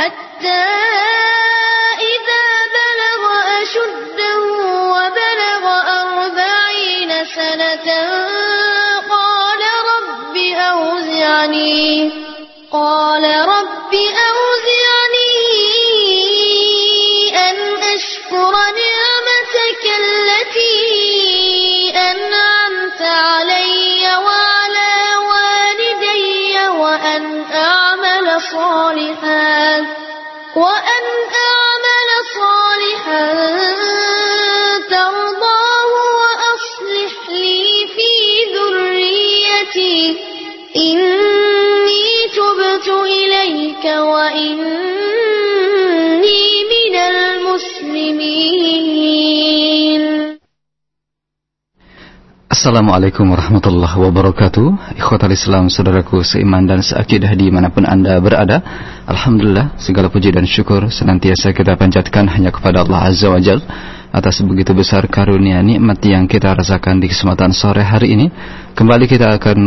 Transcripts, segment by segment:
حتى إذا بلغ أشده وبلغ أربعين سنة قال رب أوزعني. Assalamualaikum warahmatullahi wabarakatuh. Ikhwatal Islam, saudaraku seiman dan seakidah di mana pun anda berada Alhamdulillah, segala puji dan syukur senantiasa kita panjatkan hanya kepada Allah Azza wa Jal Atas begitu besar karunia nikmat yang kita rasakan di kesempatan sore hari ini. Kembali kita akan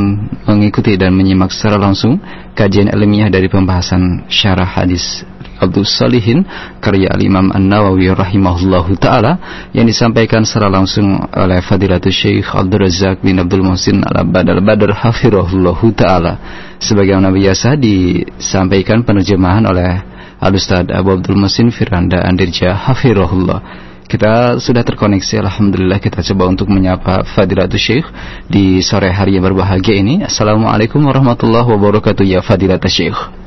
mengikuti dan menyimak secara langsung Kajian ilmiah dari pembahasan syarah hadis Abdul Salihin karya Al-Imam An-Nawawi rahimahullahu taala yang disampaikan secara langsung oleh Fadilatul Syekh Abdul Razak bin Abdul Muhsin Al-Abad Al-Badr hafirahullahu taala. Sebagaimana biasa disampaikan penerjemahan oleh Al-Ustaz Abu Abdul Muhsin Firanda Andirja hafirahullah kita sudah terkoneksi Alhamdulillah kita coba untuk menyapa Fadilatul Syekh di sore hari yang berbahagia ini. Assalamualaikum warahmatullahi wabarakatuh ya Fadilatul Syekh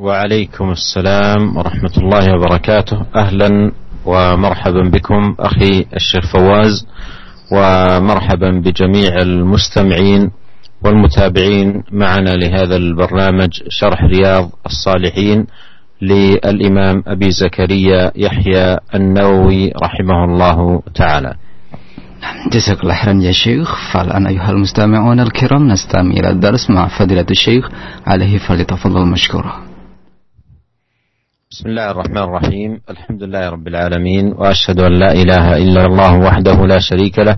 وعليكم السلام ورحمة الله وبركاته. أهلا ومرحبا بكم أخي الشيخ فواز ومرحبا بجميع المستمعين والمتابعين معنا لهذا البرنامج شرح رياض الصالحين للإمام أبي زكريا يحيى النووي رحمه الله تعالى. جزاك الله خيرا يا شيخ. فالآن أيها المستمعون الكرام نستمع إلى الدرس مع فضيلة الشيخ عليه فليتفضل مشكورا بسم الله الرحمن الرحيم الحمد لله رب العالمين واشهد ان لا اله الا الله وحده لا شريك له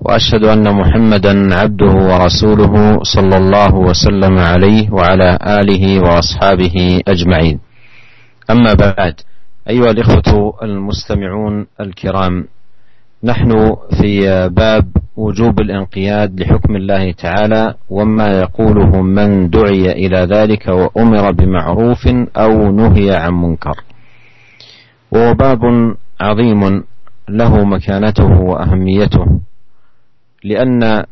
واشهد ان محمدا عبده ورسوله صلى الله وسلم عليه وعلى اله واصحابه اجمعين اما بعد ايها الاخوه المستمعون الكرام نحن في باب وجوب الانقياد لحكم الله تعالى وما يقوله من دعي إلى ذلك وأمر بمعروف أو نهي عن منكر. وهو باب عظيم له مكانته وأهميته لأن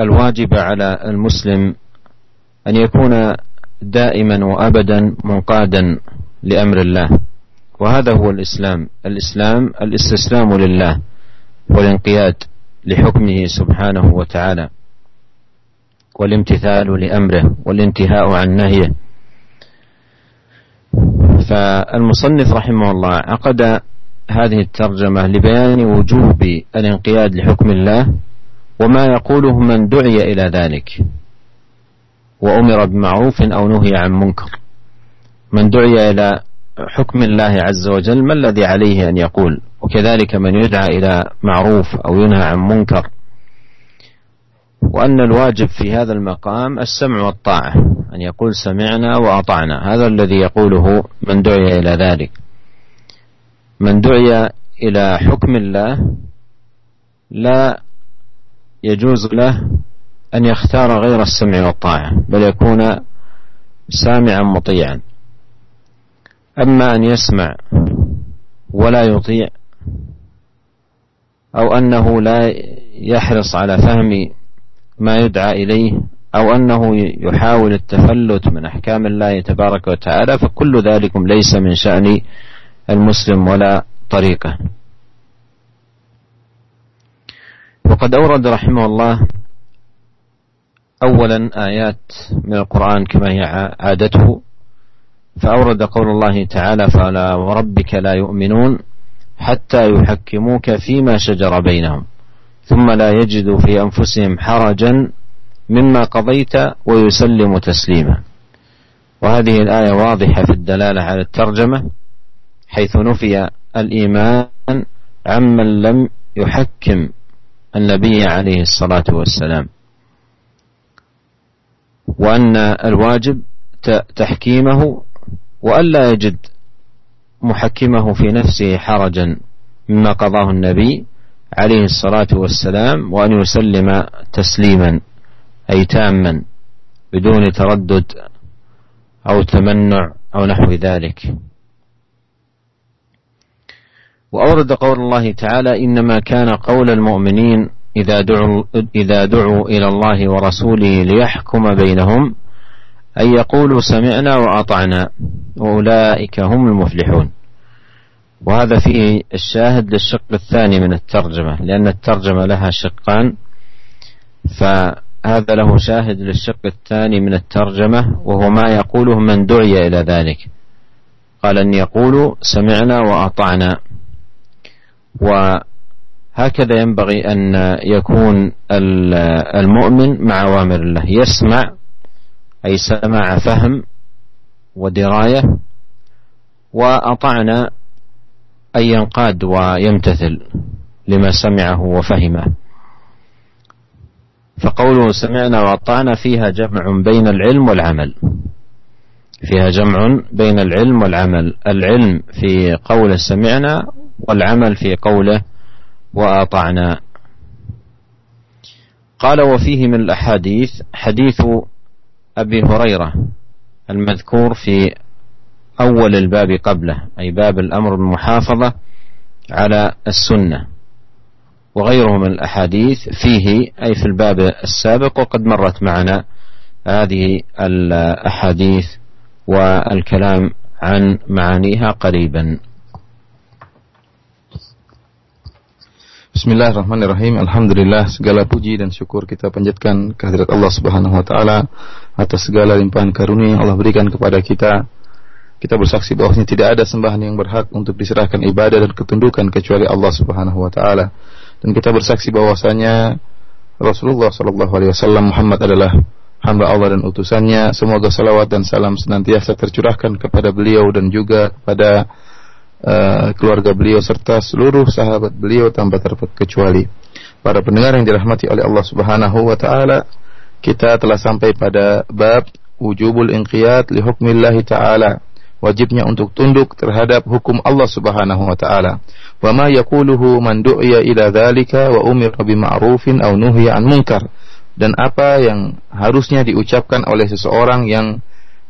الواجب على المسلم أن يكون دائما وأبدا منقادا لأمر الله. وهذا هو الإسلام. الإسلام الاستسلام لله. والانقياد لحكمه سبحانه وتعالى والامتثال لأمره والانتهاء عن نهيه. فالمصنف رحمه الله عقد هذه الترجمة لبيان وجوب الانقياد لحكم الله وما يقوله من دعي إلى ذلك وأمر بمعروف أو نهي عن منكر. من دعي إلى حكم الله عز وجل ما الذي عليه أن يقول؟ وكذلك من يدعى إلى معروف أو ينهى عن منكر. وأن الواجب في هذا المقام السمع والطاعة أن يقول سمعنا وأطعنا. هذا الذي يقوله من دعي إلى ذلك. من دعي إلى حكم الله لا يجوز له أن يختار غير السمع والطاعة بل يكون سامعا مطيعا. أما أن يسمع ولا يطيع أو أنه لا يحرص على فهم ما يدعى إليه أو أنه يحاول التفلت من أحكام الله تبارك وتعالى فكل ذلك ليس من شأن المسلم ولا طريقه. وقد أورد رحمه الله أولا آيات من القرآن كما هي عادته. فأورد قول الله تعالى فلا وربك لا يؤمنون حتى يحكموك فيما شجر بينهم ثم لا يجدوا في أنفسهم حرجا مما قضيت ويسلموا تسليما. وهذه الآية واضحة في الدلالة على الترجمة حيث نفي الإيمان عمن لم يحكم النبي عليه الصلاة والسلام. وأن الواجب تحكيمه وألا يجد محكمه في نفسه حرجا مما قضاه النبي عليه الصلاة والسلام وأن يسلم تسليما أي تاما بدون تردد أو تمنع أو نحو ذلك. وأورد قول الله تعالى إنما كان قول المؤمنين إذا دعوا, إذا دعوا إلى الله ورسوله ليحكم بينهم أن يقولوا سمعنا وأطعنا وأولئك هم المفلحون. وهذا فيه الشاهد للشق الثاني من الترجمة لأن الترجمة لها شقان فهذا له شاهد للشق الثاني من الترجمة وهو ما يقوله من دعي إلى ذلك. قال أن يقولوا سمعنا وأطعنا. وهكذا ينبغي أن يكون المؤمن مع أوامر الله يسمع أي سماع فهم ودراية وأطعنا أن ينقاد ويمتثل لما سمعه وفهمه. فقوله سمعنا وأطعنا فيها جمع بين العلم والعمل. فيها جمع بين العلم والعمل. العلم في قوله سمعنا والعمل في قوله وأطعنا. قال وفيه من الأحاديث حديث أبي هريرة المذكور في أول الباب قبله أي باب الأمر بالمحافظة على السنة. وغيره من الأحاديث فيه أي في الباب السابق وقد مرت معنا هذه الأحاديث والكلام عن معانيها قريبا. Bismillahirrahmanirrahim. Alhamdulillah segala puji dan syukur kita panjatkan kehadirat Allah Subhanahu wa taala atas segala limpahan karunia yang Allah berikan kepada kita. Kita bersaksi bahwasanya tidak ada sembahan yang berhak untuk diserahkan ibadah dan ketundukan kecuali Allah Subhanahu wa taala. Dan kita bersaksi bahwasanya Rasulullah sallallahu alaihi wasallam Muhammad adalah hamba Allah dan utusannya. Semoga salawat dan salam senantiasa tercurahkan kepada beliau dan juga kepada uh, keluarga beliau serta seluruh sahabat beliau tanpa terkecuali. Para pendengar yang dirahmati oleh Allah Subhanahu wa taala, kita telah sampai pada bab wujubul inqiyad li taala. Wajibnya untuk tunduk terhadap hukum Allah Subhanahu wa taala. Wa ma yaquluhu man du'iya ila wa umira bi ma'rufin aw nuhiya an munkar. Dan apa yang harusnya diucapkan oleh seseorang yang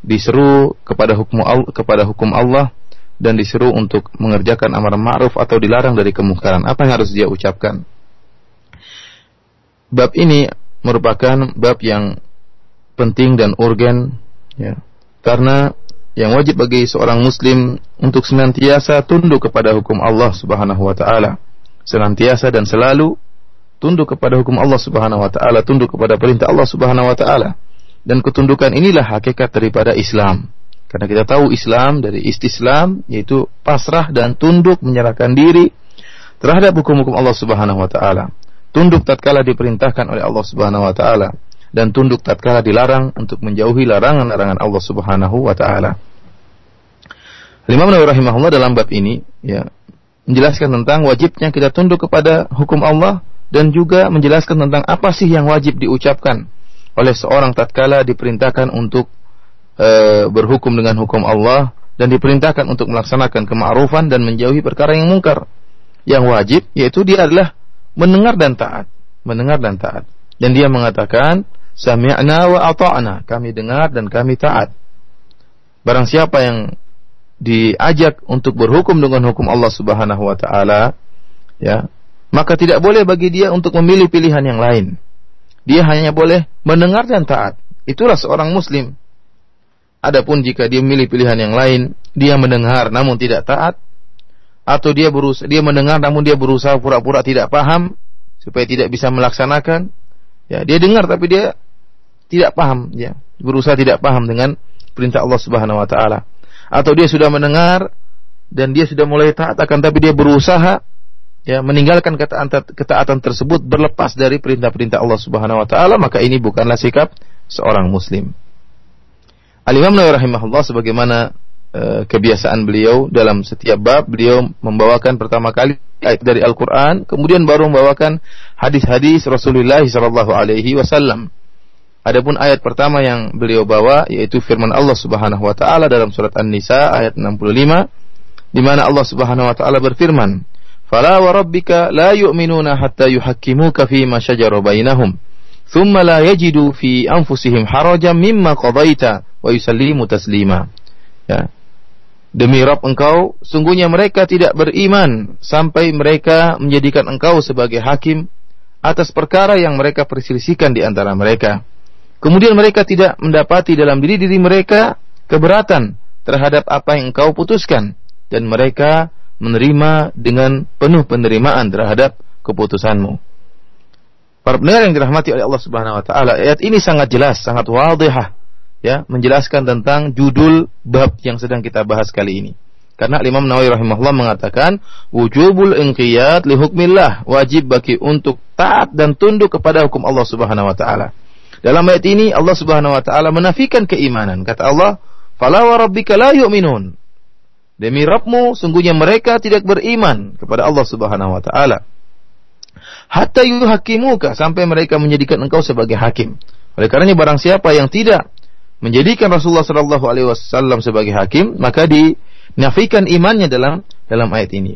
diseru kepada hukum Allah, kepada hukum Allah dan disuruh untuk mengerjakan amar ma'ruf atau dilarang dari kemungkaran. Apa yang harus dia ucapkan? Bab ini merupakan bab yang penting dan urgen ya. Karena yang wajib bagi seorang muslim untuk senantiasa tunduk kepada hukum Allah Subhanahu wa taala. Senantiasa dan selalu tunduk kepada hukum Allah Subhanahu wa taala, tunduk kepada perintah Allah Subhanahu wa taala. Dan ketundukan inilah hakikat daripada Islam. Karena kita tahu Islam dari istislam yaitu pasrah dan tunduk menyerahkan diri terhadap hukum-hukum Allah Subhanahu wa taala. Tunduk tatkala diperintahkan oleh Allah Subhanahu wa taala dan tunduk tatkala dilarang untuk menjauhi larangan-larangan Allah Subhanahu wa taala. Imam Nawawi rahimahullah dalam bab ini ya menjelaskan tentang wajibnya kita tunduk kepada hukum Allah dan juga menjelaskan tentang apa sih yang wajib diucapkan oleh seorang tatkala diperintahkan untuk e, berhukum dengan hukum Allah dan diperintahkan untuk melaksanakan kema'rufan dan menjauhi perkara yang mungkar. Yang wajib yaitu dia adalah mendengar dan taat, mendengar dan taat. Dan dia mengatakan sami'na wa ata'na, kami dengar dan kami taat. Barang siapa yang diajak untuk berhukum dengan hukum Allah Subhanahu wa taala, ya, maka tidak boleh bagi dia untuk memilih pilihan yang lain. Dia hanya boleh mendengar dan taat. Itulah seorang muslim. Adapun jika dia memilih pilihan yang lain, dia mendengar namun tidak taat, atau dia berusaha, dia mendengar namun dia berusaha pura-pura tidak paham supaya tidak bisa melaksanakan, ya dia dengar tapi dia tidak paham, ya berusaha tidak paham dengan perintah Allah Subhanahu Wa Taala, atau dia sudah mendengar dan dia sudah mulai taat akan tapi dia berusaha ya meninggalkan ketaatan, ketaatan tersebut berlepas dari perintah-perintah Allah Subhanahu wa taala maka ini bukanlah sikap seorang muslim. Al-Imam Nawawi rahimahullah sebagaimana e, kebiasaan beliau dalam setiap bab beliau membawakan pertama kali ayat dari Al-Qur'an, kemudian baru membawakan hadis-hadis Rasulullah sallallahu alaihi wasallam. Adapun ayat pertama yang beliau bawa yaitu firman Allah Subhanahu wa taala dalam surat An-Nisa ayat 65 di mana Allah Subhanahu wa taala berfirman, "Fala wa rabbika la yu'minuna hatta yuhakkimuka fi ma shajara bainahum, thumma la yajidu fi anfusihim harajan mimma qadaita wa taslima." Ya. Demi Rabb engkau, sungguhnya mereka tidak beriman sampai mereka menjadikan engkau sebagai hakim atas perkara yang mereka perselisihkan di antara mereka Kemudian mereka tidak mendapati dalam diri diri mereka keberatan terhadap apa yang engkau putuskan dan mereka menerima dengan penuh penerimaan terhadap keputusanmu. Para pendengar yang dirahmati oleh Allah Subhanahu wa taala, ayat ini sangat jelas, sangat wadihah ya, menjelaskan tentang judul bab yang sedang kita bahas kali ini. Karena Imam Nawawi rahimahullah mengatakan wujubul inqiyad li hukmillah, wajib bagi untuk taat dan tunduk kepada hukum Allah Subhanahu wa taala. Dalam ayat ini Allah Subhanahu wa taala menafikan keimanan. Kata Allah, "Fala wa rabbika la yu'minun." Demi Rabbmu, sungguhnya mereka tidak beriman kepada Allah Subhanahu wa taala. Hatta yuhakimuka sampai mereka menjadikan engkau sebagai hakim. Oleh karenanya barang siapa yang tidak menjadikan Rasulullah wasallam sebagai hakim, maka dinafikan imannya dalam dalam ayat ini.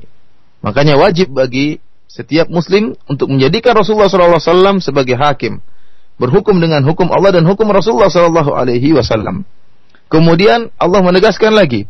Makanya wajib bagi setiap muslim untuk menjadikan Rasulullah wasallam sebagai hakim berhukum dengan hukum Allah dan hukum Rasulullah wasallam. Kemudian Allah menegaskan lagi,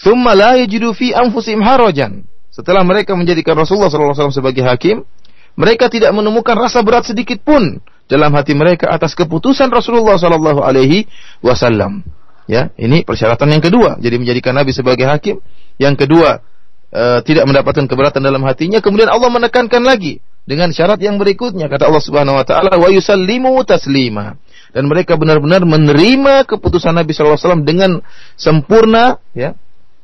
"Tsumma la yajidu fi anfusihim harajan." Setelah mereka menjadikan Rasulullah wasallam sebagai hakim, mereka tidak menemukan rasa berat sedikit pun dalam hati mereka atas keputusan Rasulullah sallallahu alaihi wasallam. Ya, ini persyaratan yang kedua. Jadi menjadikan Nabi sebagai hakim. Yang kedua, e, tidak mendapatkan keberatan dalam hatinya. Kemudian Allah menekankan lagi, dengan syarat yang berikutnya kata Allah Subhanahu wa taala wa yusallimu taslima dan mereka benar-benar menerima keputusan Nabi sallallahu alaihi wasallam dengan sempurna ya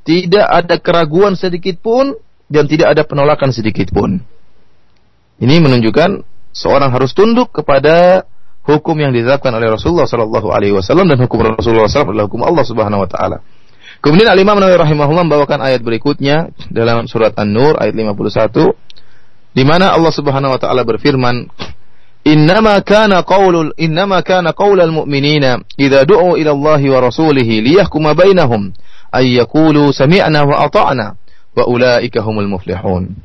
tidak ada keraguan sedikit pun dan tidak ada penolakan sedikit pun ini menunjukkan seorang harus tunduk kepada hukum yang ditetapkan oleh Rasulullah sallallahu alaihi wasallam dan hukum Rasulullah SAW adalah hukum Allah Subhanahu wa taala Kemudian Al-Imam Nawawi rahimahullah membawakan ayat berikutnya dalam surat An-Nur ayat 51 di mana Allah Subhanahu wa taala berfirman Innama kana qaulul innama kana qaulal mu'minina idza du'u ila Allah wa rasulihi liyahkuma bainahum ay yaqulu sami'na wa ata'na wa ulaika humul muflihun.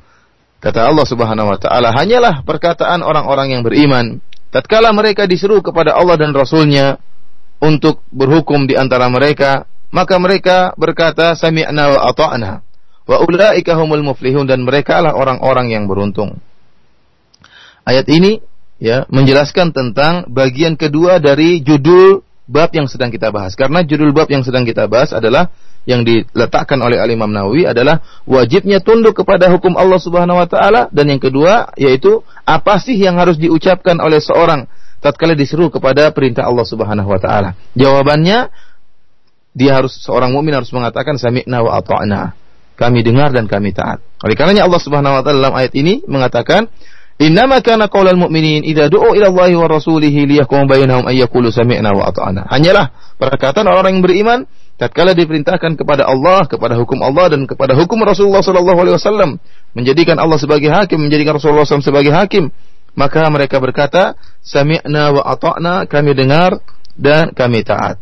Kata Allah Subhanahu wa taala, hanyalah perkataan orang-orang yang beriman tatkala mereka diseru kepada Allah dan Rasulnya untuk berhukum di antara mereka, maka mereka berkata sami'na wa ata'na. Wa ulaika humul muflihun dan mereka lah orang-orang yang beruntung. Ayat ini ya menjelaskan tentang bagian kedua dari judul bab yang sedang kita bahas. Karena judul bab yang sedang kita bahas adalah yang diletakkan oleh Al Imam Nawawi adalah wajibnya tunduk kepada hukum Allah Subhanahu wa taala dan yang kedua yaitu apa sih yang harus diucapkan oleh seorang tatkala diseru kepada perintah Allah Subhanahu wa taala. Jawabannya dia harus seorang mukmin harus mengatakan sami'na wa ata'na kami dengar dan kami taat. Oleh karenanya Allah Subhanahu wa taala dalam ayat ini mengatakan, "Innama kana qaulal mu'minin idza du'u ila Allahi wa rasulihi liyahkum bainahum ay sami'na wa ata'na." Hanyalah perkataan orang yang beriman tatkala diperintahkan kepada Allah, kepada hukum Allah dan kepada hukum Rasulullah sallallahu alaihi wasallam, menjadikan Allah sebagai hakim, menjadikan Rasulullah SAW sebagai hakim, maka mereka berkata, "Sami'na wa ata'na," kami dengar dan kami taat.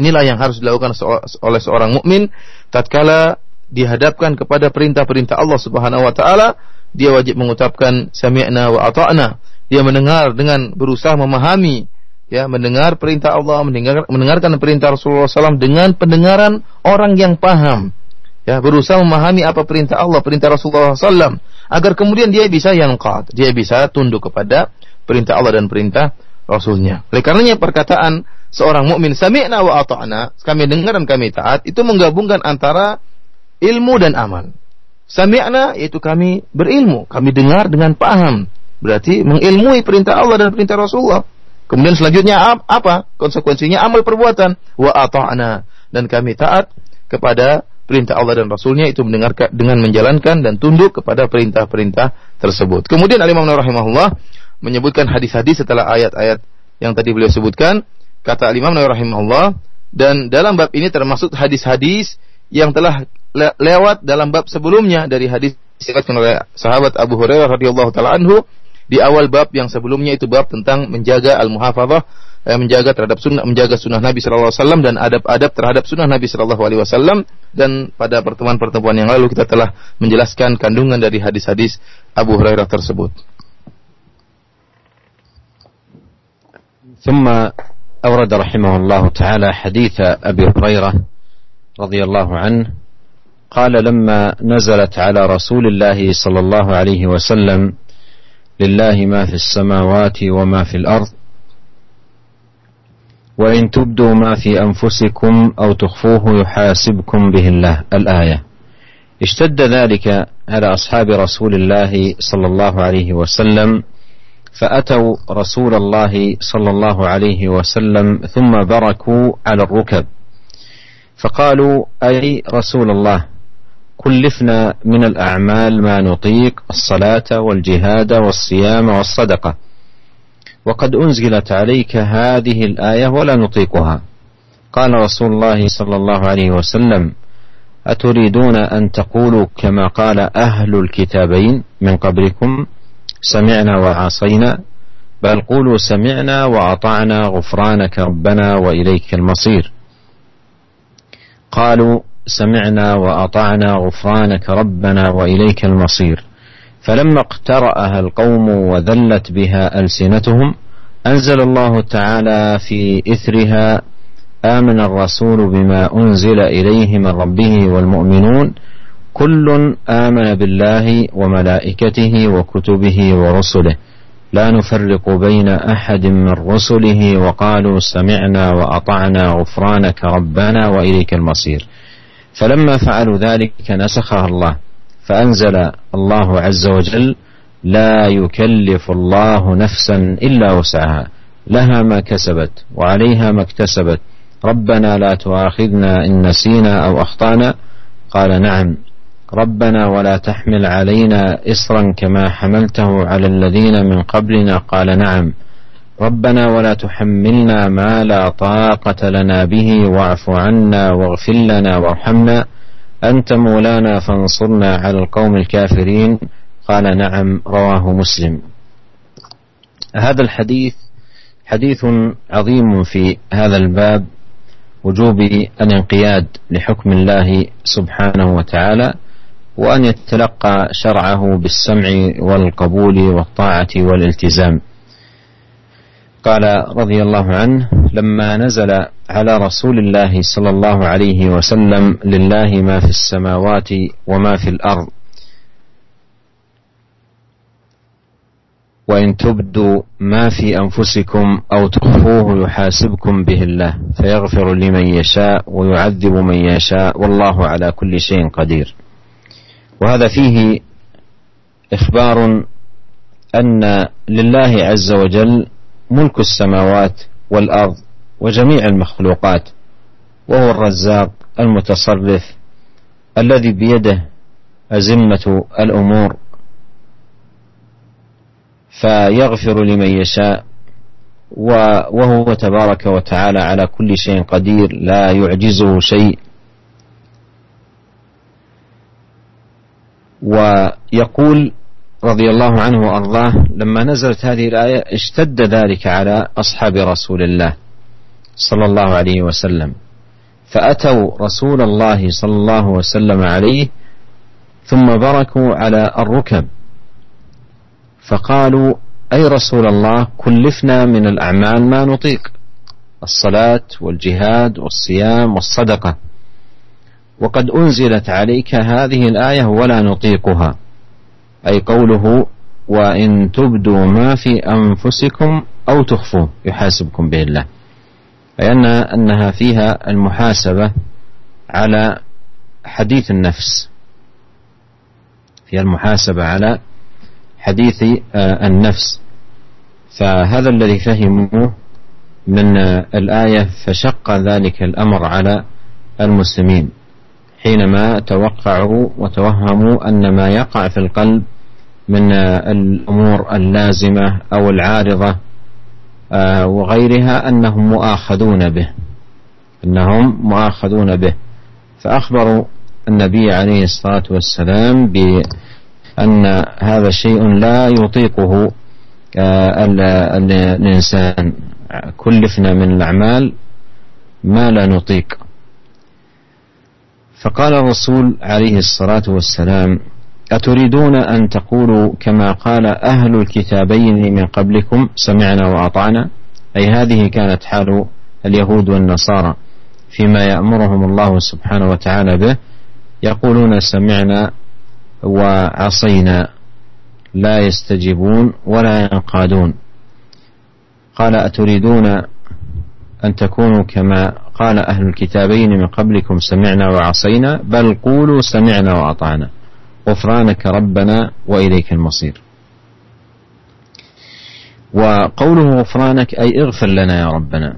Inilah yang harus dilakukan oleh seorang mukmin tatkala dihadapkan kepada perintah-perintah Allah Subhanahu wa taala, dia wajib mengucapkan sami'na wa ata'na. Dia mendengar dengan berusaha memahami ya mendengar perintah Allah, mendengar, mendengarkan perintah Rasulullah SAW dengan pendengaran orang yang paham. Ya, berusaha memahami apa perintah Allah, perintah Rasulullah SAW agar kemudian dia bisa yang dia bisa tunduk kepada perintah Allah dan perintah Rasulnya. Oleh karenanya perkataan seorang mukmin sami'na wa ata'na, kami dengar dan kami taat, itu menggabungkan antara ilmu dan amal. Sami'na yaitu kami berilmu, kami dengar dengan paham. Berarti mengilmui perintah Allah dan perintah Rasulullah. Kemudian selanjutnya apa? Konsekuensinya amal perbuatan. Wa ata'na dan kami taat kepada perintah Allah dan Rasulnya itu mendengarkan dengan menjalankan dan tunduk kepada perintah-perintah tersebut. Kemudian Al-Imam rahimahullah menyebutkan hadis-hadis setelah ayat-ayat yang tadi beliau sebutkan kata Imam Nawawi rahimahullah dan dalam bab ini termasuk hadis-hadis yang telah le lewat dalam bab sebelumnya dari hadis oleh sahabat Abu Hurairah radhiyallahu taala anhu di awal bab yang sebelumnya itu bab tentang menjaga al-muhafazah eh, menjaga terhadap sunnah menjaga sunnah Nabi sallallahu alaihi wasallam dan adab-adab terhadap sunnah Nabi sallallahu alaihi wasallam dan pada pertemuan-pertemuan yang lalu kita telah menjelaskan kandungan dari hadis-hadis Abu Hurairah tersebut. ثم أورد رحمه الله تعالى حديث أبي هريرة رضي الله عنه قال لما نزلت على رسول الله صلى الله عليه وسلم لله ما في السماوات وما في الأرض. وإن تبدوا ما في أنفسكم أو تخفوه يحاسبكم به الله. الآية. اشتد ذلك على أصحاب رسول الله صلى الله عليه وسلم فأتوا رسول الله صلى الله عليه وسلم ثم بركوا على الركب. فقالوا أي رسول الله؟ كلفنا من الأعمال ما نطيق الصلاة والجهاد والصيام والصدقة. وقد أنزلت عليك هذه الآية ولا نطيقها. قال رسول الله صلى الله عليه وسلم أتريدون أن تقولوا كما قال أهل الكتابين من قبلكم سمعنا وعصينا بل قولوا سمعنا وأطعنا غفرانك ربنا وإليك المصير. قالوا سمعنا وأطعنا غفرانك ربنا وإليك المصير. فلما اقترأها القوم وذلت بها ألسنتهم أنزل الله تعالى في إثرها آمن الرسول بما أنزل إليه من ربه والمؤمنون كل آمن بالله وملائكته وكتبه ورسله. لا نفرق بين أحد من رسله وقالوا سمعنا وأطعنا غفرانك ربنا وإليك المصير. فلما فعلوا ذلك نسخها الله فأنزل الله عز وجل لا يكلف الله نفسا إلا وسعها لها ما كسبت وعليها ما اكتسبت ربنا لا تؤاخذنا إن نسينا أو أخطأنا. قال نعم ربنا ولا تحمل علينا إصرا كما حملته على الذين من قبلنا. قال نعم ربنا ولا تحملنا ما لا طاقة لنا به واعف عنا واغفر لنا وارحمنا. أنت مولانا فانصرنا على القوم الكافرين. قال نعم رواه مسلم. هذا الحديث حديث عظيم في هذا الباب وجوب الانقياد لحكم الله سبحانه وتعالى وأن يتلقى شرعه بالسمع والقبول والطاعة والالتزام. قال رضي الله عنه لما نزل على رسول الله صلى الله عليه وسلم لله ما في السماوات وما في الأرض. وإن تبدوا ما في أنفسكم أو تخفوه يحاسبكم به الله فيغفر لمن يشاء ويعذب من يشاء والله على كل شيء قدير. وهذا فيه إخبار أن لله عز وجل ملك السماوات والأرض وجميع المخلوقات وهو الرزاق المتصرف الذي بيده أزمة الأمور. فيغفر لمن يشاء وهو تبارك وتعالى على كل شيء قدير لا يعجزه شيء. ويقول رضي الله عنه وأرضاه لما نزلت هذه الآية اشتد ذلك على أصحاب رسول الله صلى الله عليه وسلم. فأتوا رسول الله صلى الله وسلم عليه ثم بركوا على الركب. فقالوا أي رسول الله كلفنا من الأعمال ما نطيق الصلاة والجهاد والصيام والصدقة. وقد أنزلت عليك هذه الآية ولا نطيقها. أي قوله وإن تبدوا ما في أنفسكم أو تخفوه يحاسبكم به الله. أي أن أنها فيها المحاسبة على حديث النفس. فيها المحاسبة على حديث آه، النفس. فهذا الذي فهموه من الآية فشق ذلك الأمر على المسلمين. حينما توقعوا وتوهموا أن ما يقع في القلب من الأمور اللازمة أو العارضة آه، وغيرها أنهم مؤاخذون به. أنهم مؤاخذون به. فأخبروا النبي عليه الصلاة والسلام بأن هذا شيء لا يطيقه آه، الإنسان. كلفنا من الأعمال ما لا نطيق. فقال الرسول عليه الصلاة والسلام أتريدون أن تقولوا كما قال أهل الكتابين من قبلكم سمعنا وأطعنا؟ أي هذه كانت حال اليهود والنصارى فيما يأمرهم الله سبحانه وتعالى به يقولون سمعنا وعصينا لا يستجيبون ولا ينقادون. قال أتريدون أن تكونوا كما قال أهل الكتابين من قبلكم سمعنا وعصينا بل قولوا سمعنا وأطعنا. غفرانك ربنا وإليك المصير. وقوله غفرانك أي اغفر لنا يا ربنا.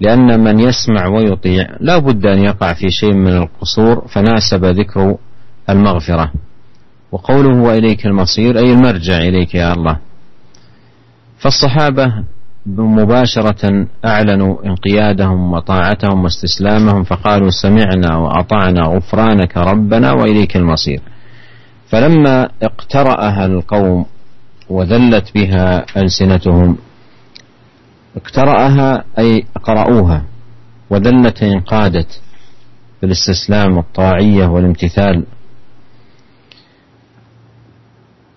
لأن من يسمع ويطيع لا بد أن يقع في شيء من القصور فناسب ذكر المغفرة. وقوله وإليك المصير أي المرجع إليك يا الله. فالصحابة مباشرة أعلنوا انقيادهم وطاعتهم واستسلامهم فقالوا سمعنا وأطعنا غفرانك ربنا وإليك المصير. فلما اقترأها القوم وذلت بها ألسنتهم اقترأها أي قرأوها وذلت انقادت بالاستسلام والطاعية والامتثال.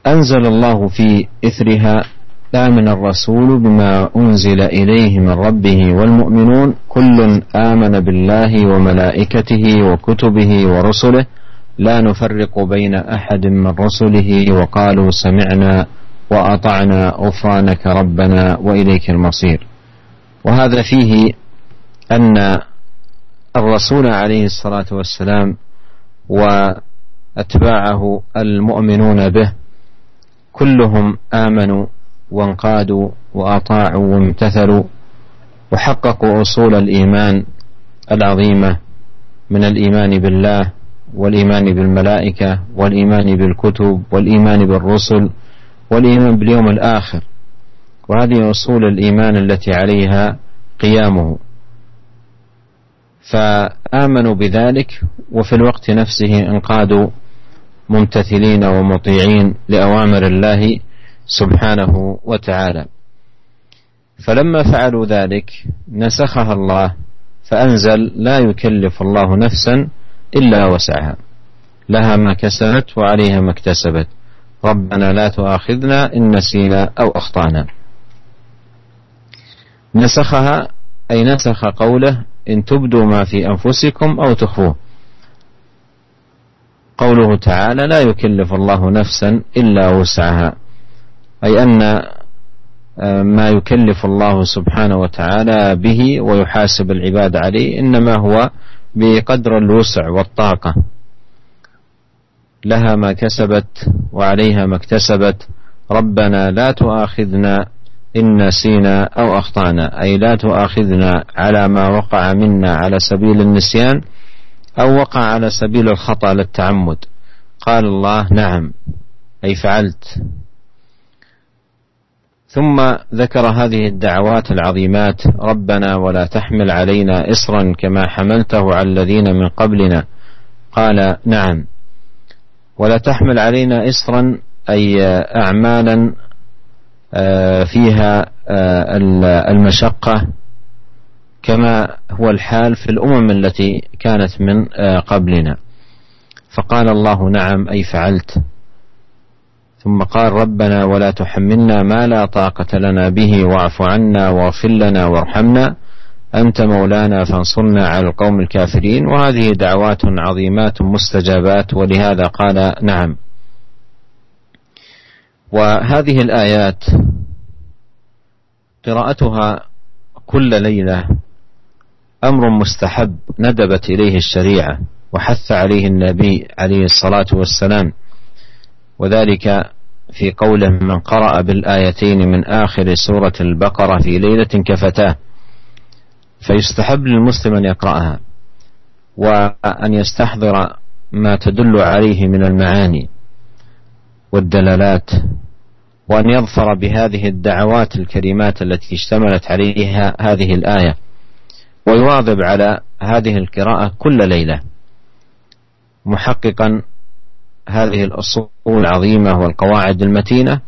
أنزل الله في إثرها آمن الرسول بما أنزل إليه من ربه والمؤمنون كل آمن بالله وملائكته وكتبه ورسله. لا نفرق بين أحد من رسله وقالوا سمعنا وأطعنا غفرانك ربنا وإليك المصير. وهذا فيه أن الرسول عليه الصلاة والسلام وأتباعه المؤمنون به كلهم آمنوا وانقادوا وأطاعوا وامتثلوا وحققوا أصول الإيمان العظيمة من الإيمان بالله والإيمان بالملائكة والإيمان بالكتب والإيمان بالرسل والإيمان باليوم الآخر. وهذه أصول الإيمان التي عليها قيامه. فآمنوا بذلك وفي الوقت نفسه انقادوا ممتثلين ومطيعين لأوامر الله سبحانه وتعالى. فلما فعلوا ذلك نسخها الله فأنزل لا يكلف الله نفسا إلا وسعها. لها ما كسبت وعليها ما اكتسبت. ربنا لا تؤاخذنا إن نسينا أو أخطأنا. نسخها أي نسخ قوله إن تبدوا ما في أنفسكم أو تخفوه. قوله تعالى لا يكلف الله نفسا إلا وسعها. أي أن آه، ما يكلف الله سبحانه وتعالى به ويحاسب العباد عليه إنما هو بقدر الوسع والطاقة. لها ما كسبت وعليها ما اكتسبت. ربنا لا تؤاخذنا إن نسينا أو أخطأنا. أي لا تؤاخذنا على ما وقع منا على سبيل النسيان أو وقع على سبيل الخطأ للتعمد. قال الله نعم أي فعلت. ثم ذكر هذه الدعوات العظيمات ربنا ولا تحمل علينا إصرا كما حملته على الذين من قبلنا. قال نعم. ولا تحمل علينا إصرا أي أعمالا آه، فيها آه، المشقة كما هو الحال في الأمم التي كانت من آه، قبلنا. فقال الله نعم أي فعلت. ثم قال ربنا ولا تحملنا ما لا طاقة لنا به واعف عنا واغفر لنا وارحمنا. أنت مولانا فانصرنا على القوم الكافرين. وهذه دعوات عظيمات مستجابات ولهذا قال نعم. وهذه الآيات قراءتها كل ليلة أمر مستحب ندبت إليه الشريعة وحث عليه النبي عليه الصلاة والسلام. وذلك في قوله من قرأ بالآيتين من آخر سورة البقرة في ليلة كفتاه فيستحب للمسلم أن يقرأها وأن يستحضر ما تدل عليه من المعاني والدلالات وأن يظفر بهذه الدعوات الكريمات التي اشتملت عليها هذه الآية ويواظب على هذه القراءة كل ليلة محققا هذه الأصول العظيمة والقواعد المتينة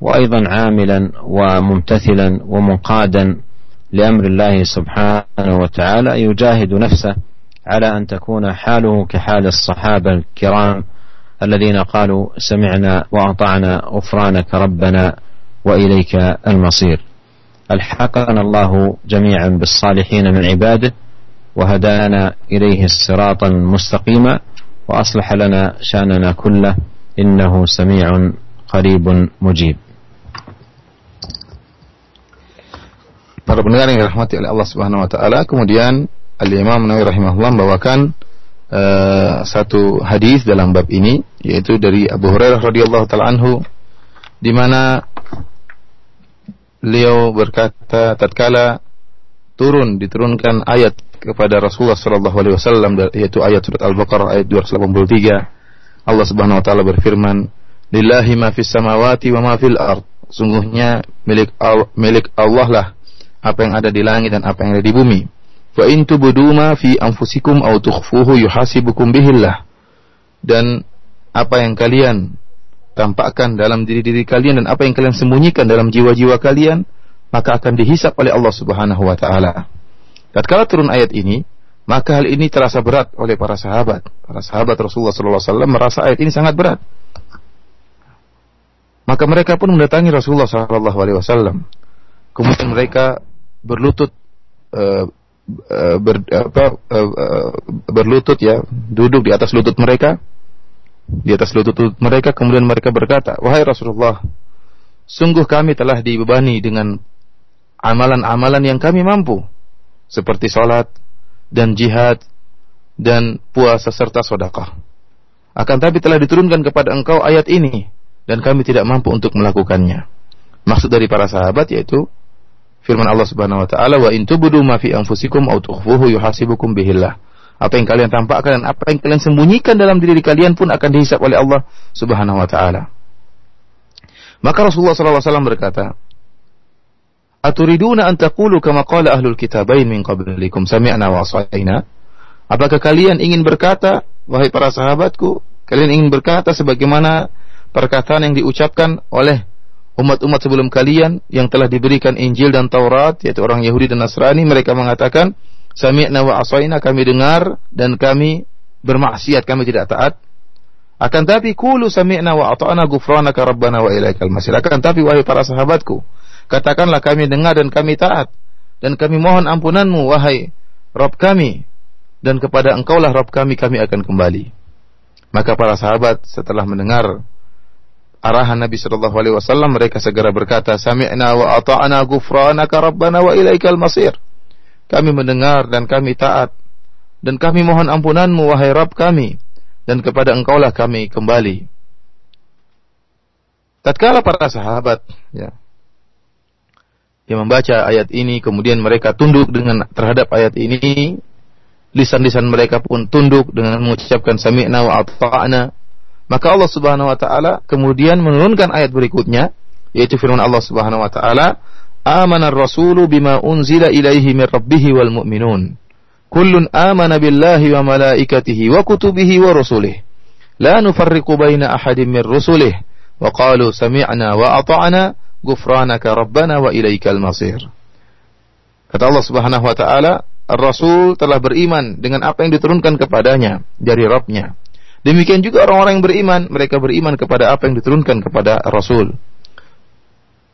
وأيضا عاملا وممتثلا ومنقادا لأمر الله سبحانه وتعالى يجاهد نفسه على أن تكون حاله كحال الصحابة الكرام الذين قالوا سمعنا وأطعنا غفرانك ربنا وإليك المصير ألحقنا الله جميعا بالصالحين من عباده وهدانا إليه الصراط المستقيم وأصلح لنا شأننا كله إنه سميع قريب مجيب. Para pendengar yang dirahmati oleh Allah Subhanahu wa taala, kemudian Al-Imam Nawawi rahimahullah membawakan uh, satu hadis dalam bab ini yaitu dari Abu Hurairah radhiyallahu taala anhu di mana beliau berkata tatkala turun diturunkan ayat kepada Rasulullah sallallahu alaihi wasallam yaitu ayat surat Al-Baqarah ayat 283 Allah Subhanahu wa taala berfirman lillahi ma fis samawati wa ma fil ard sungguhnya milik milik Allah lah apa yang ada di langit dan apa yang ada di bumi. Wa in tubdu ma fi anfusikum aw tukhfuhu yuhasibukum bihillah. Dan apa yang kalian tampakkan dalam diri-diri kalian dan apa yang kalian sembunyikan dalam jiwa-jiwa kalian maka akan dihisap oleh Allah Subhanahu wa taala. Tatkala turun ayat ini, maka hal ini terasa berat oleh para sahabat. Para sahabat Rasulullah sallallahu alaihi wasallam merasa ayat ini sangat berat. Maka mereka pun mendatangi Rasulullah sallallahu alaihi wasallam. Kemudian mereka berlutut uh, ber, apa, uh, berlutut ya duduk di atas lutut mereka di atas lutut, lutut mereka kemudian mereka berkata wahai Rasulullah sungguh kami telah dibebani dengan amalan-amalan yang kami mampu seperti salat dan jihad dan puasa serta sedekah akan tapi telah diturunkan kepada engkau ayat ini dan kami tidak mampu untuk melakukannya maksud dari para sahabat yaitu firman Allah Subhanahu wa taala wa in tubdu ma fi anfusikum aw tukhfuhu yuhasibukum bihillah. Apa yang kalian tampakkan dan apa yang kalian sembunyikan dalam diri kalian pun akan dihisap oleh Allah Subhanahu wa taala. Maka Rasulullah SAW berkata, Aturiduna an taqulu kama qala ahlul kitabain min qablikum? Sami'na wa asayna? Apakah kalian ingin berkata, wahai para sahabatku, kalian ingin berkata sebagaimana perkataan yang diucapkan oleh umat-umat sebelum kalian yang telah diberikan Injil dan Taurat yaitu orang Yahudi dan Nasrani mereka mengatakan sami'na wa asaina kami dengar dan kami bermaksiat kami tidak taat. Akan tapi kulu sami'na wa ata'na ghufranaka rabbana wa ilaikal masir. Akan tapi wahai para sahabatku katakanlah kami dengar dan kami taat. Dan kami mohon ampunanmu wahai Rabb kami. Dan kepada engkaulah Rabb kami kami akan kembali. Maka para sahabat setelah mendengar arahan Nabi Shallallahu Alaihi Wasallam mereka segera berkata sami'na wa ata'na ghufranaka rabbana wa ilaikal masir. Kami mendengar dan kami taat. Dan kami mohon ampunanmu wahai Rabb kami. Dan kepada engkaulah kami kembali. Tatkala para sahabat ya yang membaca ayat ini kemudian mereka tunduk dengan terhadap ayat ini lisan-lisan mereka pun tunduk dengan mengucapkan sami'na wa ata'na maka Allah Subhanahu wa taala kemudian menurunkan ayat berikutnya yaitu firman Allah Subhanahu wa taala, "Amana ar-rasulu bima unzila ilaihi min rabbih wal mu'minun. Kullun amana billahi wa malaikatihi wa kutubihi wa rusulih. La nufarriqu baina ahadin min rusulih wa qalu sami'na wa ghufranaka rabbana wa ilaikal masir." Kata Allah Subhanahu wa taala, Rasul telah beriman dengan apa yang diturunkan kepadanya dari Rabbnya Demikian juga orang-orang yang beriman, mereka beriman kepada apa yang diturunkan kepada Rasul.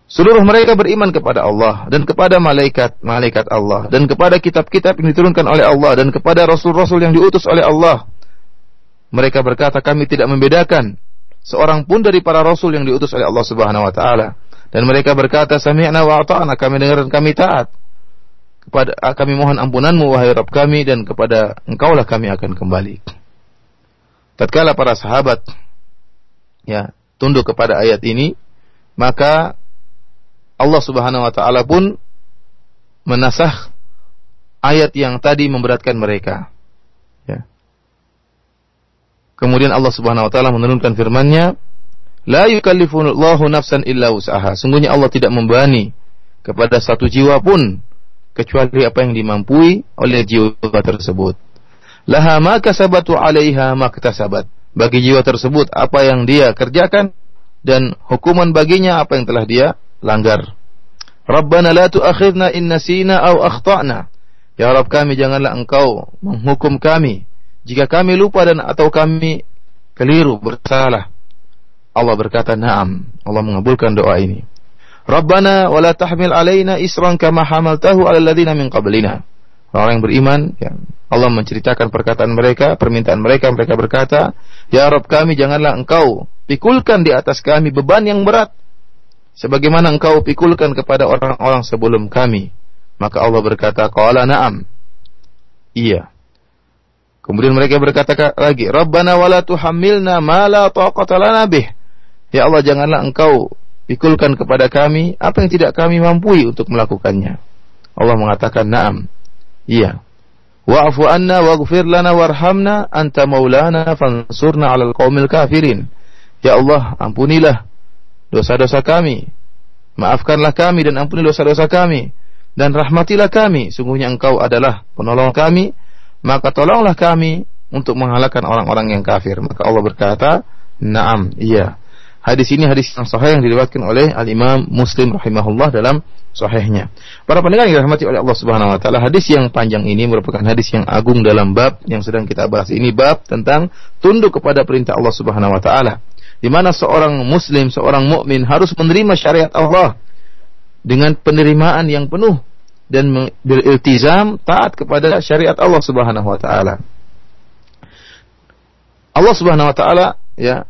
Seluruh mereka beriman kepada Allah dan kepada malaikat-malaikat Allah dan kepada kitab-kitab yang diturunkan oleh Allah dan kepada rasul-rasul yang diutus oleh Allah. Mereka berkata kami tidak membedakan seorang pun dari para rasul yang diutus oleh Allah Subhanahu wa taala. Dan mereka berkata sami'na wa ata'na. Kami dengar dan kami taat. Kepada kami mohon ampunanmu wahai Rabb kami dan kepada Engkaulah kami akan kembali. Tatkala para sahabat ya tunduk kepada ayat ini maka Allah Subhanahu wa taala pun menasah ayat yang tadi memberatkan mereka. Ya. Kemudian Allah Subhanahu wa taala menurunkan firman-Nya la yukallifullahu nafsan illa usaha sungguhnya Allah tidak membebani kepada satu jiwa pun kecuali apa yang dimampui oleh jiwa tersebut laha ma kasabatu 'alaiha ma Bagi jiwa tersebut apa yang dia kerjakan dan hukuman baginya apa yang telah dia langgar. Rabbana la tu'akhidna in nasina aw akhtana. Ya Rabb kami janganlah engkau menghukum kami jika kami lupa dan atau kami keliru bersalah. Allah berkata, "Na'am." Allah mengabulkan doa ini. Rabbana wa la tahmil alaina isran kama hamaltahu 'alal ladzina min qablina. Orang yang beriman, ya, Allah menceritakan perkataan mereka, permintaan mereka, mereka berkata, "Ya Rabb kami, janganlah Engkau pikulkan di atas kami beban yang berat sebagaimana Engkau pikulkan kepada orang-orang sebelum kami." Maka Allah berkata, "Qala na'am." Iya. Kemudian mereka berkata lagi, "Rabbana wala tuhammilna ma la taqata lana bih." Ya Allah, janganlah Engkau pikulkan kepada kami apa yang tidak kami mampu untuk melakukannya. Allah mengatakan, "Na'am." Iya. Wa'fu anna waghfir lana warhamna anta maulana fansurna 'alal qaumil kafirin. Ya Allah, ampunilah dosa-dosa kami. Maafkanlah kami dan ampuni dosa-dosa kami dan rahmatilah kami. Sungguhnya Engkau adalah penolong kami maka tolonglah kami untuk mengalahkan orang-orang yang kafir. Maka Allah berkata, "Na'am, iya." Hadis ini hadis yang sahih yang diriwayatkan oleh Al Imam Muslim rahimahullah dalam sahihnya. Para pendengar yang dirahmati oleh Allah Subhanahu wa taala, hadis yang panjang ini merupakan hadis yang agung dalam bab yang sedang kita bahas ini bab tentang tunduk kepada perintah Allah Subhanahu wa taala. Di mana seorang muslim, seorang mukmin harus menerima syariat Allah dengan penerimaan yang penuh dan beriltizam taat kepada syariat Allah Subhanahu wa taala. Allah Subhanahu wa taala ya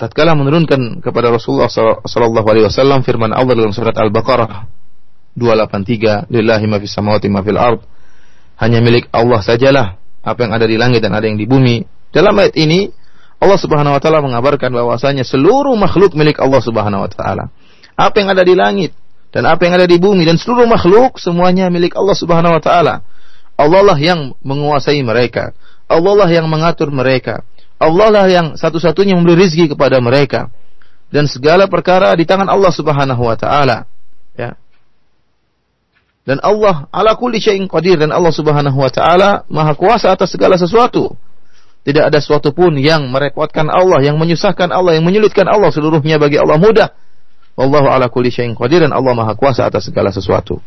tatkala menurunkan kepada Rasulullah sallallahu alaihi wasallam firman Allah dalam surat Al-Baqarah 283 lillahi ma fis samawati ma fil ard hanya milik Allah sajalah apa yang ada di langit dan ada yang di bumi. Dalam ayat ini Allah Subhanahu wa taala mengabarkan bahwasanya seluruh makhluk milik Allah Subhanahu wa taala. Apa yang ada di langit, dan apa yang ada di bumi dan seluruh makhluk semuanya milik Allah Subhanahu wa taala. Allah lah yang menguasai mereka. Allah lah yang mengatur mereka. Allah lah yang satu-satunya memberi rizki kepada mereka. Dan segala perkara di tangan Allah Subhanahu wa taala. Ya. Dan Allah ala kulli syai'in qadir dan Allah Subhanahu wa taala maha kuasa atas segala sesuatu. Tidak ada sesuatu pun yang merepotkan Allah, yang menyusahkan Allah, yang menyulitkan Allah seluruhnya bagi Allah mudah Wallahu ala kulli syai'in qadir dan Allah Maha Kuasa atas segala sesuatu.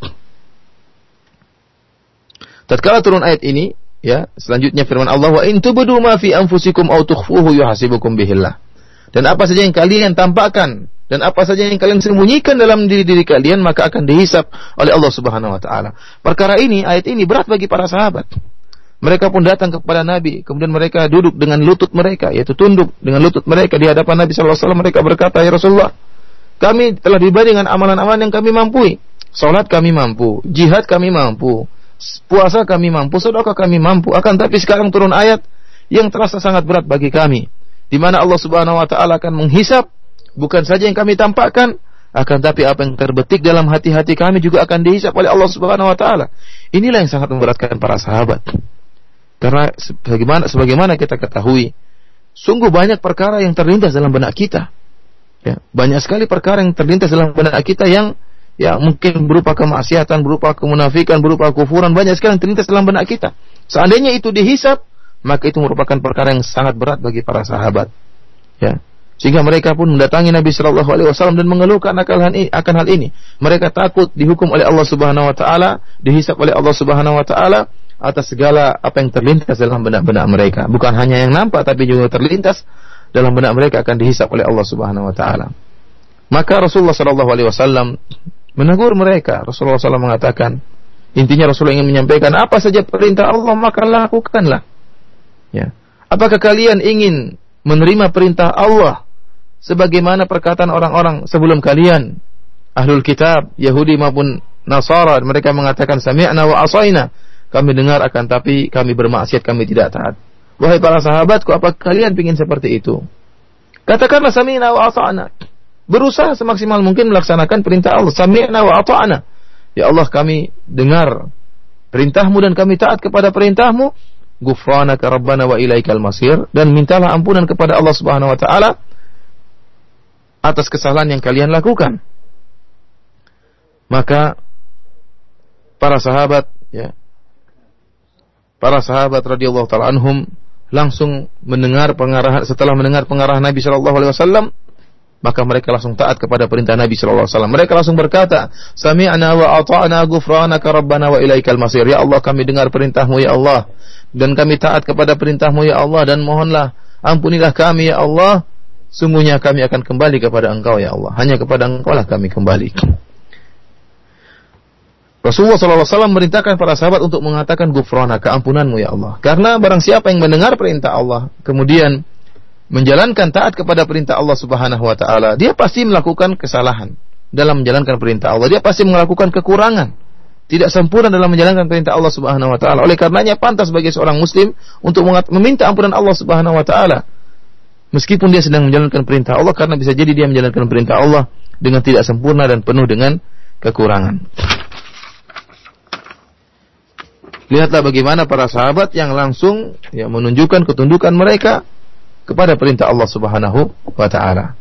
Tatkala turun ayat ini, ya, selanjutnya firman Allah wa in tubdu ma fi anfusikum aw tukhfuhu yuhasibukum bihillah. Dan apa saja yang kalian tampakkan dan apa saja yang kalian sembunyikan dalam diri-diri kalian maka akan dihisap oleh Allah Subhanahu wa taala. Perkara ini, ayat ini berat bagi para sahabat. Mereka pun datang kepada Nabi, kemudian mereka duduk dengan lutut mereka, yaitu tunduk dengan lutut mereka di hadapan Nabi sallallahu alaihi wasallam. Mereka berkata, "Ya Rasulullah, kami telah diberi dengan amalan-amalan yang kami mampu. Salat kami mampu, jihad kami mampu, puasa kami mampu, sedekah kami mampu. Akan tapi sekarang turun ayat yang terasa sangat berat bagi kami, di mana Allah Subhanahu wa taala akan menghisap bukan saja yang kami tampakkan, akan tapi apa yang terbetik dalam hati-hati kami juga akan dihisap oleh Allah Subhanahu wa taala. Inilah yang sangat memberatkan para sahabat. Karena sebagaimana sebagaimana kita ketahui, sungguh banyak perkara yang terlintas dalam benak kita Ya, banyak sekali perkara yang terlintas dalam benak kita yang ya mungkin berupa kemaksiatan, berupa kemunafikan, berupa kufuran, banyak sekali yang terlintas dalam benak kita. Seandainya itu dihisap, maka itu merupakan perkara yang sangat berat bagi para sahabat. Ya. Sehingga mereka pun mendatangi Nabi Shallallahu Alaihi Wasallam dan mengeluhkan akan hal ini. Mereka takut dihukum oleh Allah Subhanahu Wa Taala, dihisap oleh Allah Subhanahu Wa Taala atas segala apa yang terlintas dalam benak-benak mereka. Bukan hanya yang nampak, tapi juga terlintas dalam benak mereka akan dihisap oleh Allah Subhanahu wa taala. Maka Rasulullah sallallahu alaihi wasallam menegur mereka. Rasulullah SAW mengatakan, intinya Rasulullah ingin menyampaikan apa saja perintah Allah maka lakukanlah. Ya. Apakah kalian ingin menerima perintah Allah sebagaimana perkataan orang-orang sebelum kalian? Ahlul kitab, Yahudi maupun Nasara, mereka mengatakan sami'na wa asaina. Kami dengar akan tapi kami bermaksiat, kami tidak taat. Wahai para sahabatku, apa kalian ingin seperti itu? Katakanlah sami'na wa ata'na. Berusaha semaksimal mungkin melaksanakan perintah Allah. Sami'na wa ata'na. Ya Allah kami dengar perintahmu dan kami taat kepada perintahmu. Gufranaka Rabbana wa ilaikal masir. Dan mintalah ampunan kepada Allah subhanahu wa ta'ala atas kesalahan yang kalian lakukan. Maka para sahabat ya para sahabat radhiyallahu taala anhum langsung mendengar pengarahan setelah mendengar pengarahan Nabi Shallallahu Alaihi Wasallam maka mereka langsung taat kepada perintah Nabi sallallahu alaihi wasallam. Mereka langsung berkata, "Sami'na wa ata'na ghufranaka rabbana wa ilaikal masir." Ya Allah, kami dengar perintahmu ya Allah dan kami taat kepada perintahmu ya Allah dan mohonlah ampunilah kami ya Allah. Sungguhnya kami akan kembali kepada Engkau ya Allah. Hanya kepada Engkau lah kami kembali. Rasulullah SAW merintahkan para sahabat untuk mengatakan gufrona, keampunanmu ya Allah. Karena barang siapa yang mendengar perintah Allah, kemudian menjalankan taat kepada perintah Allah Subhanahu wa taala, dia pasti melakukan kesalahan dalam menjalankan perintah Allah. Dia pasti melakukan kekurangan. Tidak sempurna dalam menjalankan perintah Allah Subhanahu wa taala. Oleh karenanya pantas bagi seorang muslim untuk meminta ampunan Allah Subhanahu wa taala. Meskipun dia sedang menjalankan perintah Allah karena bisa jadi dia menjalankan perintah Allah dengan tidak sempurna dan penuh dengan kekurangan. Lihatlah bagaimana para sahabat yang langsung ya, menunjukkan ketundukan mereka kepada perintah Allah Subhanahu wa taala.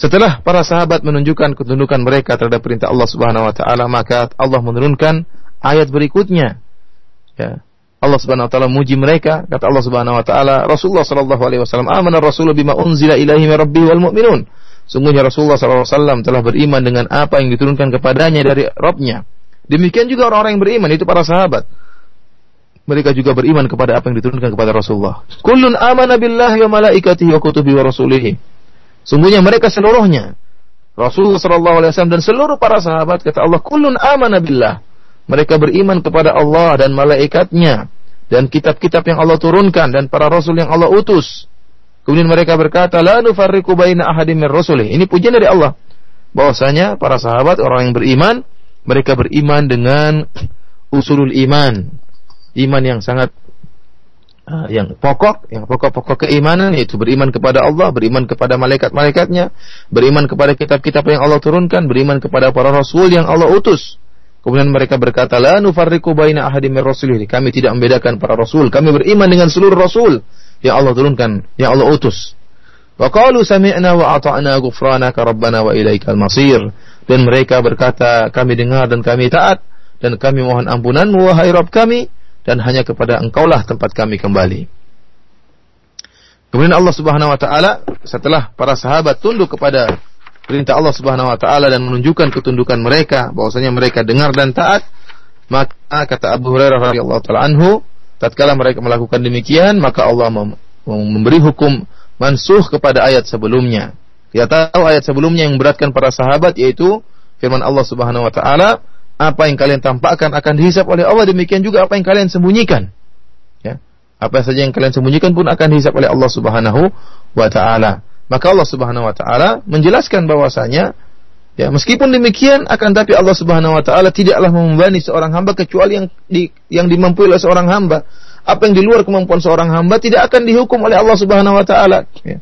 Setelah para sahabat menunjukkan ketundukan mereka terhadap perintah Allah Subhanahu wa taala, maka Allah menurunkan ayat berikutnya. Ya. Allah Subhanahu wa taala muji mereka, kata Allah Subhanahu wa taala, Rasulullah sallallahu alaihi wasallam, "Amana Rasul bima unzila ilaihi min wal mu'minun." Sungguhnya Rasulullah wasallam telah beriman dengan apa yang diturunkan kepadanya dari Rabbnya. Demikian juga orang-orang yang beriman itu para sahabat mereka juga beriman kepada apa yang diturunkan kepada Rasulullah. Kullun amana billahi wa malaikatihi wa kutubi wa rasulihi. Sungguhnya mereka seluruhnya Rasulullah sallallahu alaihi wasallam dan seluruh para sahabat kata Allah kullun amana billah. Mereka beriman kepada Allah dan malaikatnya dan kitab-kitab yang Allah turunkan dan para rasul yang Allah utus. Kemudian mereka berkata, "La nufarriqu baina ahadin min rusulih." Ini pujian dari Allah. Bahwasanya para sahabat orang yang beriman, mereka beriman dengan usulul iman, iman yang sangat uh, yang pokok, yang pokok-pokok keimanan yaitu beriman kepada Allah, beriman kepada malaikat-malaikatnya, beriman kepada kitab-kitab yang Allah turunkan, beriman kepada para rasul yang Allah utus. Kemudian mereka berkata, "La nufarriqu baina ahadin rasulih." Kami tidak membedakan para rasul, kami beriman dengan seluruh rasul yang Allah turunkan, yang Allah utus. Wa qalu sami'na wa ata'na ghufranaka rabbana wa ilaikal masir. Dan mereka berkata, kami dengar dan kami taat dan kami mohon ampunanmu wahai Rabb kami dan hanya kepada engkaulah tempat kami kembali. Kemudian Allah Subhanahu wa taala setelah para sahabat tunduk kepada perintah Allah Subhanahu wa taala dan menunjukkan ketundukan mereka bahwasanya mereka dengar dan taat, maka kata Abu Hurairah radhiyallahu taala anhu, tatkala mereka melakukan demikian, maka Allah mem memberi hukum mansuh kepada ayat sebelumnya. Kita tahu ayat sebelumnya yang memberatkan para sahabat yaitu firman Allah Subhanahu wa taala apa yang kalian tampakkan akan dihisap oleh Allah demikian juga apa yang kalian sembunyikan. Ya. Apa saja yang kalian sembunyikan pun akan dihisap oleh Allah Subhanahu wa taala. Maka Allah Subhanahu wa taala menjelaskan bahwasanya ya meskipun demikian akan tapi Allah Subhanahu wa taala tidaklah membebani seorang hamba kecuali yang di, yang dimampu oleh seorang hamba. Apa yang di luar kemampuan seorang hamba tidak akan dihukum oleh Allah Subhanahu wa taala. Ya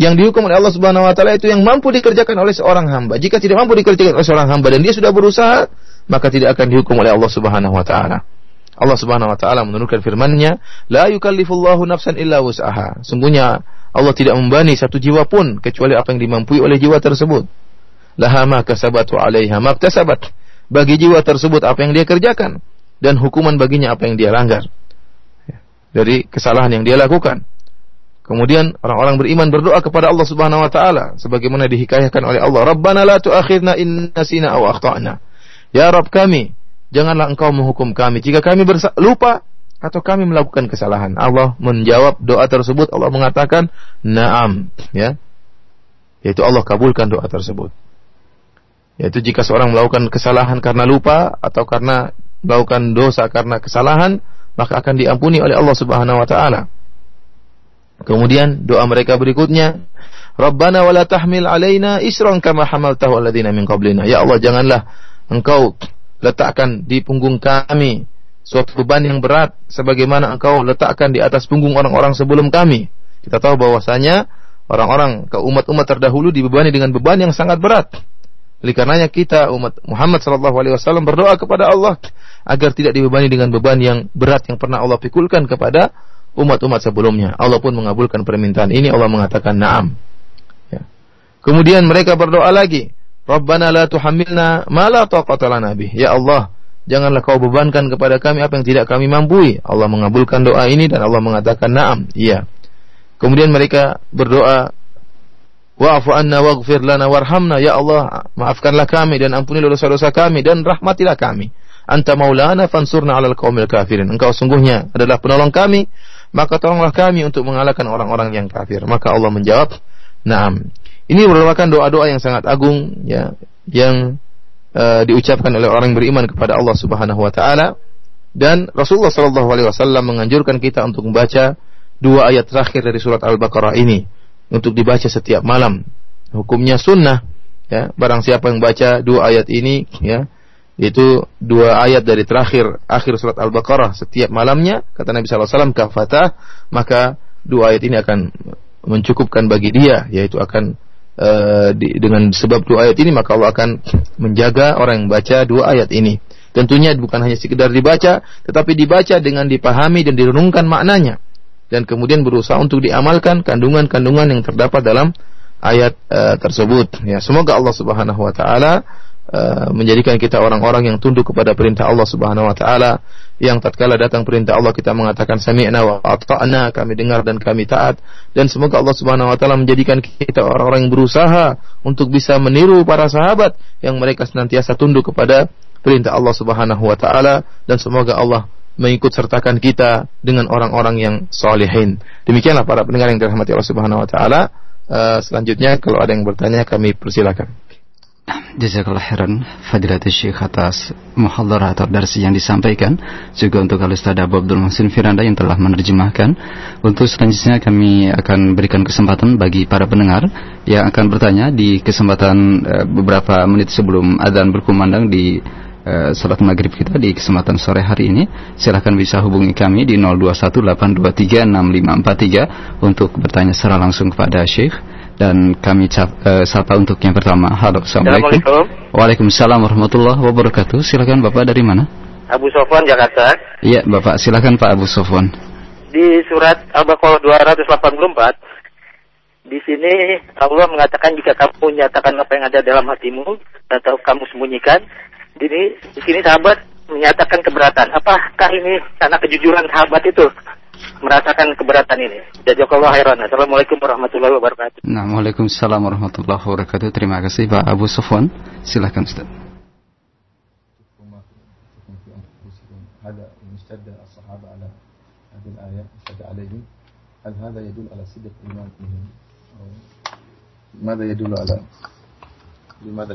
yang dihukum oleh Allah Subhanahu wa taala itu yang mampu dikerjakan oleh seorang hamba. Jika tidak mampu dikerjakan oleh seorang hamba dan dia sudah berusaha, maka tidak akan dihukum oleh Allah Subhanahu wa taala. Allah Subhanahu wa taala menurunkan firman-Nya, "La yukallifullahu nafsan illa wus'aha." Sungguhnya Allah tidak membani satu jiwa pun kecuali apa yang dimampui oleh jiwa tersebut. Laha ma kasabat wa 'alaiha ma Bagi jiwa tersebut apa yang dia kerjakan dan hukuman baginya apa yang dia langgar. Dari kesalahan yang dia lakukan. Kemudian orang-orang beriman berdoa kepada Allah Subhanahu wa taala sebagaimana dihikayahkan oleh Allah, "Rabbana la tu'akhidna in nasina aw akhtana." Ya Rabb kami, janganlah Engkau menghukum kami jika kami lupa atau kami melakukan kesalahan. Allah menjawab doa tersebut, Allah mengatakan, "Na'am." Ya. Yaitu Allah kabulkan doa tersebut. Yaitu jika seorang melakukan kesalahan karena lupa atau karena melakukan dosa karena kesalahan, maka akan diampuni oleh Allah Subhanahu wa taala. Kemudian doa mereka berikutnya, Rabbana wala tahmil alaina isran kama hamaltahu alladziina min qablina. Ya Allah, janganlah Engkau letakkan di punggung kami suatu beban yang berat sebagaimana Engkau letakkan di atas punggung orang-orang sebelum kami. Kita tahu bahwasanya orang-orang ke umat-umat terdahulu dibebani dengan beban yang sangat berat. Oleh karenanya kita umat Muhammad sallallahu alaihi wasallam berdoa kepada Allah agar tidak dibebani dengan beban yang berat yang pernah Allah pikulkan kepada umat-umat sebelumnya. Allah pun mengabulkan permintaan ini. Allah mengatakan na'am. Ya. Kemudian mereka berdoa lagi. Rabbana la tuhamilna ma la. Ya Allah, janganlah kau bebankan kepada kami apa yang tidak kami mampu. Allah mengabulkan doa ini dan Allah mengatakan na'am. Iya. Kemudian mereka berdoa Wa'fu anna waghfir lana warhamna ya Allah maafkanlah kami dan ampunilah dosa-dosa kami dan rahmatilah kami. Anta maulana fansurna 'alal qaumil kafirin. Engkau sungguhnya adalah penolong kami, maka tolonglah kami untuk mengalahkan orang-orang yang kafir. Maka Allah menjawab, "Na'am." Ini merupakan doa-doa yang sangat agung ya yang uh, diucapkan oleh orang beriman kepada Allah Subhanahu wa taala dan Rasulullah sallallahu alaihi wasallam menganjurkan kita untuk membaca dua ayat terakhir dari surat Al-Baqarah ini untuk dibaca setiap malam. Hukumnya sunnah. Ya, barang siapa yang baca dua ayat ini, ya, itu dua ayat dari terakhir akhir surat Al-Baqarah setiap malamnya, kata Nabi SAW, kafatah, maka dua ayat ini akan mencukupkan bagi dia, yaitu akan uh, di, dengan sebab dua ayat ini maka Allah akan menjaga orang yang baca dua ayat ini. Tentunya bukan hanya sekedar dibaca, tetapi dibaca dengan dipahami dan direnungkan maknanya dan kemudian berusaha untuk diamalkan kandungan-kandungan yang terdapat dalam ayat uh, tersebut. Ya, semoga Allah Subhanahu wa taala menjadikan kita orang-orang yang tunduk kepada perintah Allah Subhanahu wa taala yang tatkala datang perintah Allah kita mengatakan sami'na wa ata'na, kami dengar dan kami taat dan semoga Allah Subhanahu wa taala menjadikan kita orang-orang yang berusaha untuk bisa meniru para sahabat yang mereka senantiasa tunduk kepada perintah Allah Subhanahu wa taala dan semoga Allah mengikut sertakan kita dengan orang-orang yang solehin. Demikianlah para pendengar yang dirahmati Allah Subhanahu Wa Taala. Uh, selanjutnya kalau ada yang bertanya kami persilakan. Jazakallah khairan Fadilatul Syekh atas muhadharah atau darsi yang disampaikan. Juga untuk Al-Ustaz Abu Abdul Muhsin Firanda yang telah menerjemahkan. Untuk selanjutnya kami akan berikan kesempatan bagi para pendengar yang akan bertanya di kesempatan uh, beberapa menit sebelum adzan berkumandang di uh, salat maghrib kita di kesempatan sore hari ini. Silahkan bisa hubungi kami di 0218236543 untuk bertanya secara langsung kepada Syekh dan kami cap, uh, sapa untuk yang pertama. Halo assalamualaikum. Waalaikumsalam warahmatullahi wabarakatuh. Silakan bapak dari mana? Abu Sofwan Jakarta. Iya bapak. Silakan Pak Abu Sofwan. Di surat Al-Baqarah 284 di sini Allah mengatakan jika kamu menyatakan apa yang ada dalam hatimu atau kamu sembunyikan ini di sini sahabat menyatakan keberatan. Apakah ini karena kejujuran sahabat itu merasakan keberatan ini. Jazakallah khairan. Assalamualaikum warahmatullahi wabarakatuh. Nah, Waalaikumsalam warahmatullahi wabarakatuh. Terima kasih Pak Abu Sufwan. Silakan Ustaz. هل هذا يدل على صدق ماذا يدل على لماذا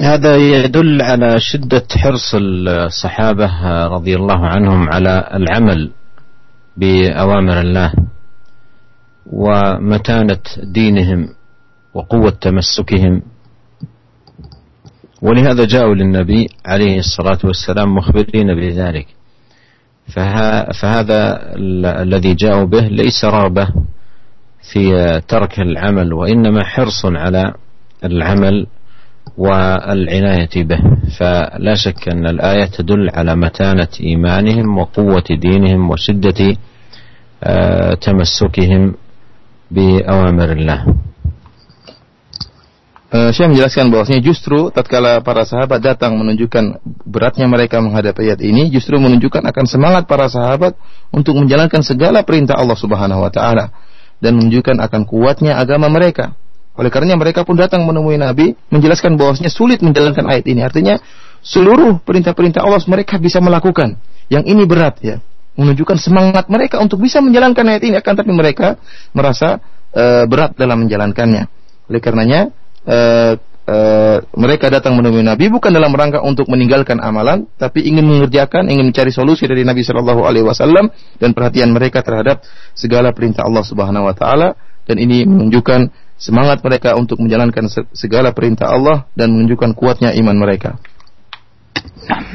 هذا يدل على شدة حرص الصحابة رضي الله عنهم على العمل بأوامر الله ومتانة دينهم وقوة تمسكهم. ولهذا جاءوا للنبي عليه الصلاة والسلام مخبرين بذلك. فهذا الذي جاءوا به ليس رغبة في ترك العمل وإنما حرص على العمل والعناية به فلا شك أن الآية تدل على متانة إيمانهم وقوة دينهم وشدة تمسكهم بأوامر الله Syekh menjelaskan bahwasanya justru tatkala para sahabat datang menunjukkan beratnya mereka menghadapi ayat ini justru menunjukkan akan semangat para sahabat untuk menjalankan segala perintah Allah Subhanahu wa taala dan menunjukkan akan kuatnya agama mereka. Oleh karenanya mereka pun datang menemui Nabi menjelaskan bahwasanya sulit menjalankan ayat ini. Artinya seluruh perintah-perintah Allah mereka bisa melakukan. Yang ini berat ya. Menunjukkan semangat mereka untuk bisa menjalankan ayat ini akan tapi mereka merasa uh, berat dalam menjalankannya. Oleh karenanya uh, uh, mereka datang menemui Nabi bukan dalam rangka untuk meninggalkan amalan, tapi ingin mengerjakan, ingin mencari solusi dari Nabi Shallallahu Alaihi Wasallam dan perhatian mereka terhadap segala perintah Allah Subhanahu Wa Taala dan ini menunjukkan semangat mereka untuk menjalankan segala perintah Allah dan menunjukkan kuatnya iman mereka.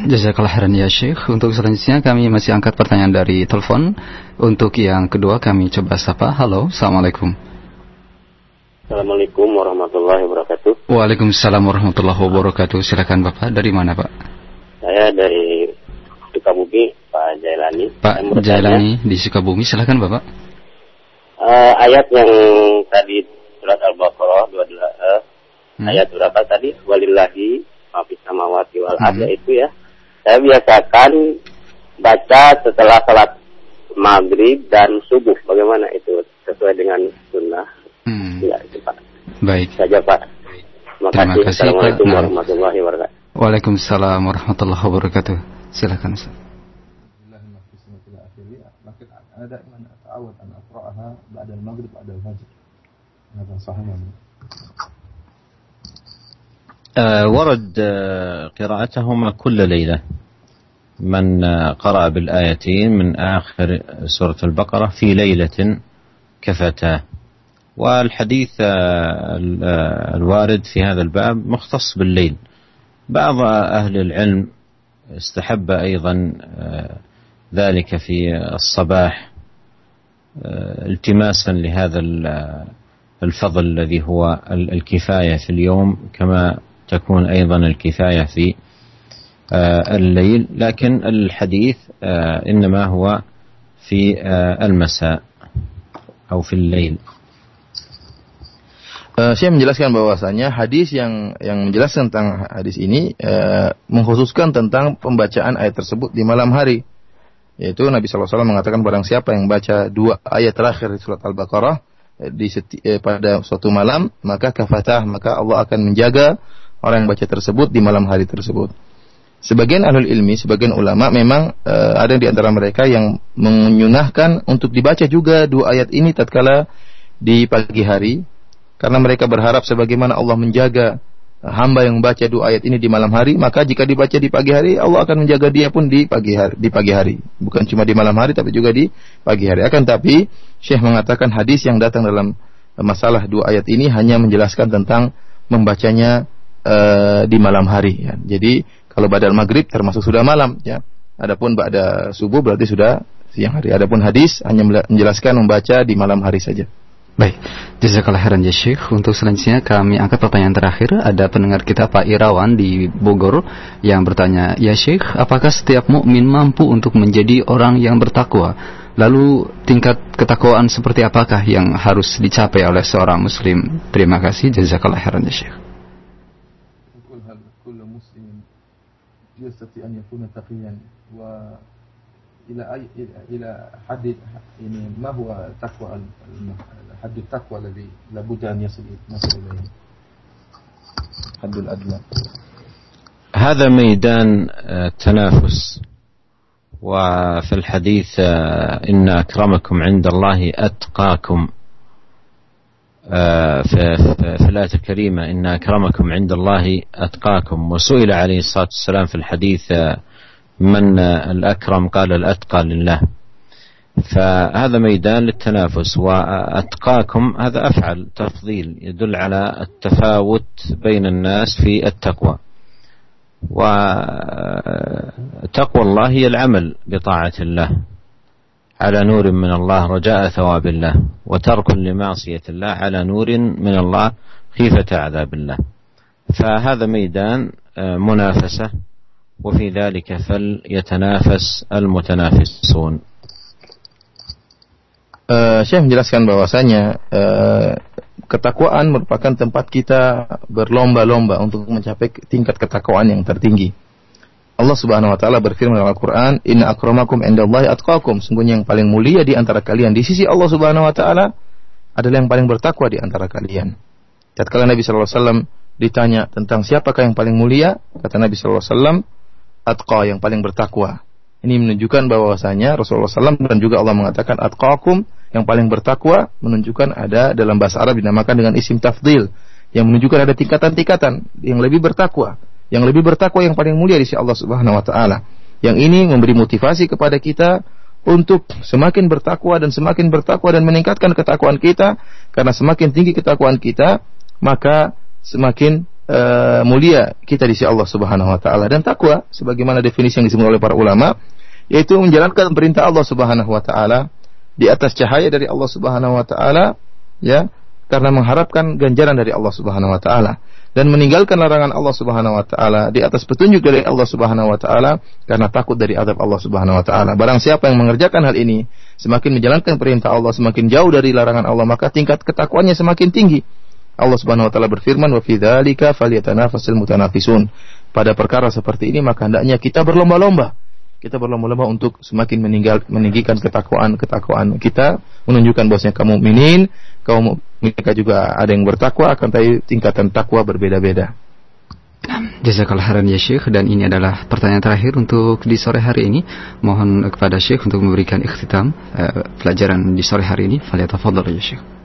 Jazakallah khairan ya Syekh. Untuk selanjutnya kami masih angkat pertanyaan dari telepon. Untuk yang kedua kami coba sapa. Halo, Assalamualaikum. Assalamualaikum warahmatullahi wabarakatuh. Waalaikumsalam warahmatullahi wabarakatuh. Silakan Bapak. Dari mana Pak? Saya dari Sukabumi, Pak Jailani. Pak Jailani di Sukabumi. Silakan Bapak. Uh, ayat yang tadi surat Al-Baqarah 22 hmm. ayat berapa tadi? Walillahi maafis samawati wal hmm. itu ya. Saya biasakan baca setelah salat maghrib dan subuh. Bagaimana itu sesuai dengan sunnah? Hmm. Ya, itu Pak. Baik. Saja Pak. Terima kasih. Assalamualaikum nah. warahmatullahi wabarakatuh. Waalaikumsalam warahmatullahi wabarakatuh. Silakan Ustaz. Ada mana أتعود أن أقرأها بعد maghrib بعد fajr. هذا صحيح؟ آه، ورد آه، قراءتهما كل ليلة. من آه، قرأ بالآيتين من آخر سورة البقرة في ليلة كفتاه والحديث آه، آه، الوارد في هذا الباب مختص بالليل. بعض أهل العلم استحب أيضا آه، ذلك في الصباح التماسا لهذا الفضل الذي هو الكفاية في اليوم كما تكون أيضا الكفاية في الليل لكن الحديث إنما هو في المساء أو في الليل saya menjelaskan bahwasanya hadis yang yang menjelaskan tentang hadis ini e, mengkhususkan tentang pembacaan ayat tersebut di malam hari. Yaitu Nabi SAW mengatakan barang siapa yang baca dua ayat terakhir di surat Al-Baqarah, di seti- eh, pada suatu malam, maka kafatah, maka Allah akan menjaga orang yang baca tersebut di malam hari tersebut. Sebagian ahlul ilmi, sebagian ulama memang eh, ada di antara mereka yang menyunahkan untuk dibaca juga dua ayat ini tatkala di pagi hari karena mereka berharap sebagaimana Allah menjaga hamba yang membaca dua ayat ini di malam hari, maka jika dibaca di pagi hari, Allah akan menjaga dia pun di pagi hari. Di pagi hari, bukan cuma di malam hari, tapi juga di pagi hari. Akan tapi Syekh mengatakan hadis yang datang dalam uh, masalah dua ayat ini hanya menjelaskan tentang membacanya uh, di malam hari. Ya. Jadi kalau badal maghrib termasuk sudah malam. Ya. Adapun pada subuh berarti sudah siang hari. Adapun hadis hanya menjelaskan membaca di malam hari saja. Baik, jazakallah khairan ya Syekh. Untuk selanjutnya kami angkat pertanyaan terakhir. Ada pendengar kita Pak Irawan di Bogor yang bertanya, "Ya Syekh, apakah setiap mukmin mampu untuk menjadi orang yang bertakwa? Lalu tingkat ketakwaan seperti apakah yang harus dicapai oleh seorang muslim?" Terima kasih, jazakallah khairan ya Syekh. يستطيع أن يكون تقيا وإلى أي إلى حد يعني ما هو تقوى حد التقوى الذي لابد أن يصل إليه حد الأدنى. هذا ميدان آه، تنافس. وفي الحديث آه، إن أكرمكم عند الله أتقاكم. آه، في الآية الكريمة إن أكرمكم عند الله أتقاكم. وسئل عليه الصلاة والسلام في الحديث آه، من آه، الأكرم؟ قال الأتقى لله. فهذا ميدان للتنافس وأتقاكم هذا أفعل تفضيل يدل على التفاوت بين الناس في التقوى. وتقوى الله هي العمل بطاعة الله. على نور من الله رجاء ثواب الله وترك لمعصية الله على نور من الله خيفة عذاب الله. فهذا ميدان آه، منافسة وفي ذلك فليتنافس المتنافسون. Eh, Syekh menjelaskan bahwasanya eh, ketakwaan merupakan tempat kita berlomba-lomba untuk mencapai tingkat ketakwaan yang tertinggi. Allah Subhanahu wa taala berfirman dalam Al-Qur'an, "Inna akramakum indallahi atqakum." Sungguhnya yang paling mulia di antara kalian di sisi Allah Subhanahu wa taala adalah yang paling bertakwa di antara kalian. Tatkala Nabi sallallahu alaihi wasallam ditanya tentang siapakah yang paling mulia, kata Nabi sallallahu alaihi wasallam, atqa yang paling bertakwa. Ini menunjukkan bahwasanya Rasulullah SAW dan juga Allah mengatakan atqakum yang paling bertakwa menunjukkan ada dalam bahasa Arab dinamakan dengan isim tafdil yang menunjukkan ada tingkatan-tingkatan yang lebih bertakwa, yang lebih bertakwa yang paling mulia di sisi Allah Subhanahu wa taala. Yang ini memberi motivasi kepada kita untuk semakin bertakwa dan semakin bertakwa dan meningkatkan ketakwaan kita karena semakin tinggi ketakwaan kita maka semakin eh, mulia kita di sisi Allah Subhanahu wa taala dan takwa sebagaimana definisi yang disebut oleh para ulama yaitu menjalankan perintah Allah Subhanahu wa taala di atas cahaya dari Allah Subhanahu wa taala ya karena mengharapkan ganjaran dari Allah Subhanahu wa taala dan meninggalkan larangan Allah Subhanahu wa taala di atas petunjuk dari Allah Subhanahu wa taala karena takut dari azab Allah Subhanahu wa taala. Barang siapa yang mengerjakan hal ini, semakin menjalankan perintah Allah, semakin jauh dari larangan Allah, maka tingkat ketakwaannya semakin tinggi. Allah Subhanahu wa taala berfirman, "Wa fi dzalika falyatanafasul mutanafisun." Pada perkara seperti ini maka hendaknya kita berlomba-lomba. Kita berlomba-lomba untuk semakin meninggal, meninggikan ketakwaan ketakwaan kita, menunjukkan bahwasanya kaum mukminin, kaum mereka juga ada yang bertakwa akan tapi tingkatan takwa berbeda-beda. Jazakallah khairan ya Syekh dan ini adalah pertanyaan terakhir untuk di sore hari ini. Mohon kepada Syekh untuk memberikan ikhtitam uh, pelajaran di sore hari ini. Falyatafadhal ya Syekh.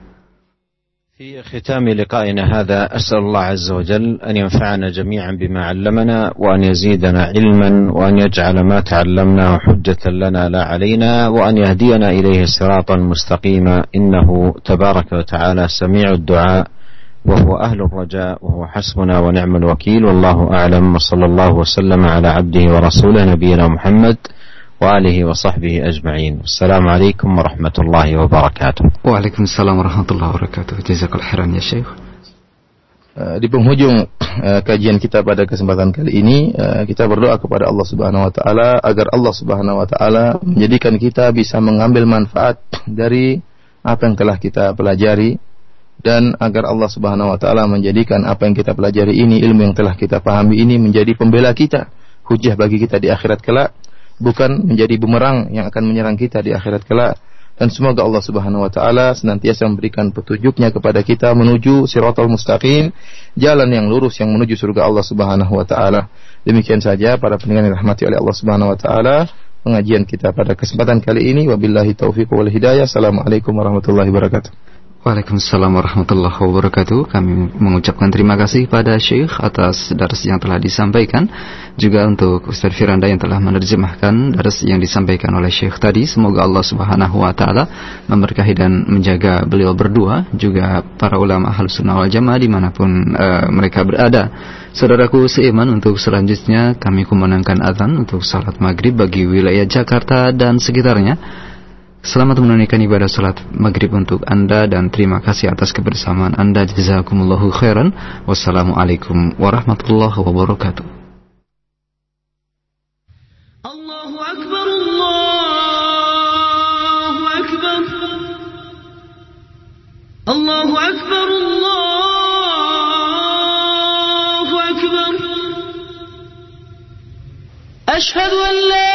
في ختام لقائنا هذا أسأل الله عز وجل أن ينفعنا جميعا بما علمنا وأن يزيدنا علما وأن يجعل ما تعلمناه حجة لنا لا علينا وأن يهدينا إليه صراطا مستقيما. إنه تبارك وتعالى سميع الدعاء وهو أهل الرجاء وهو حسبنا ونعم الوكيل. والله أعلم وصلى الله وسلم على عبده ورسوله نبينا محمد. وآله وصحبه أجمعين. السلام عليكم ورحمة الله وبركاته. وعليكم السلام ورحمة الله وبركاته جزاك الخير يا شيخ di penghujung eh, kajian kita pada kesempatan kali ini eh, kita berdoa kepada Allah Subhanahu wa taala agar Allah Subhanahu wa taala menjadikan kita bisa mengambil manfaat dari apa yang telah kita pelajari dan agar Allah Subhanahu wa taala menjadikan apa yang kita pelajari ini ilmu yang telah kita pahami ini menjadi pembela kita hujah bagi kita di akhirat kelak bukan menjadi bumerang yang akan menyerang kita di akhirat kelak dan semoga Allah Subhanahu wa taala senantiasa memberikan petunjuknya kepada kita menuju siratal mustaqim, jalan yang lurus yang menuju surga Allah Subhanahu wa taala. Demikian saja para pendengar yang dirahmati oleh Allah Subhanahu wa taala, pengajian kita pada kesempatan kali ini wabillahi taufiq wal hidayah. Assalamualaikum warahmatullahi wabarakatuh. Waalaikumsalam warahmatullahi wabarakatuh. Kami mengucapkan terima kasih pada Syekh atas dars yang telah disampaikan. Juga untuk Ustaz Firanda yang telah menerjemahkan dars yang disampaikan oleh Syekh tadi. Semoga Allah Subhanahu wa taala memberkahi dan menjaga beliau berdua juga para ulama Ahlus Sunnah wal Jamaah di mana pun uh, mereka berada. Saudaraku seiman untuk selanjutnya kami kumandangkan azan untuk salat maghrib bagi wilayah Jakarta dan sekitarnya. Selamat menunaikan ibadah salat maghrib untuk Anda dan terima kasih atas kebersamaan Anda. Jazakumullahu khairan. Wassalamualaikum warahmatullahi wabarakatuh. Allahu Akbar, Allahu Akbar. Ashhadu an la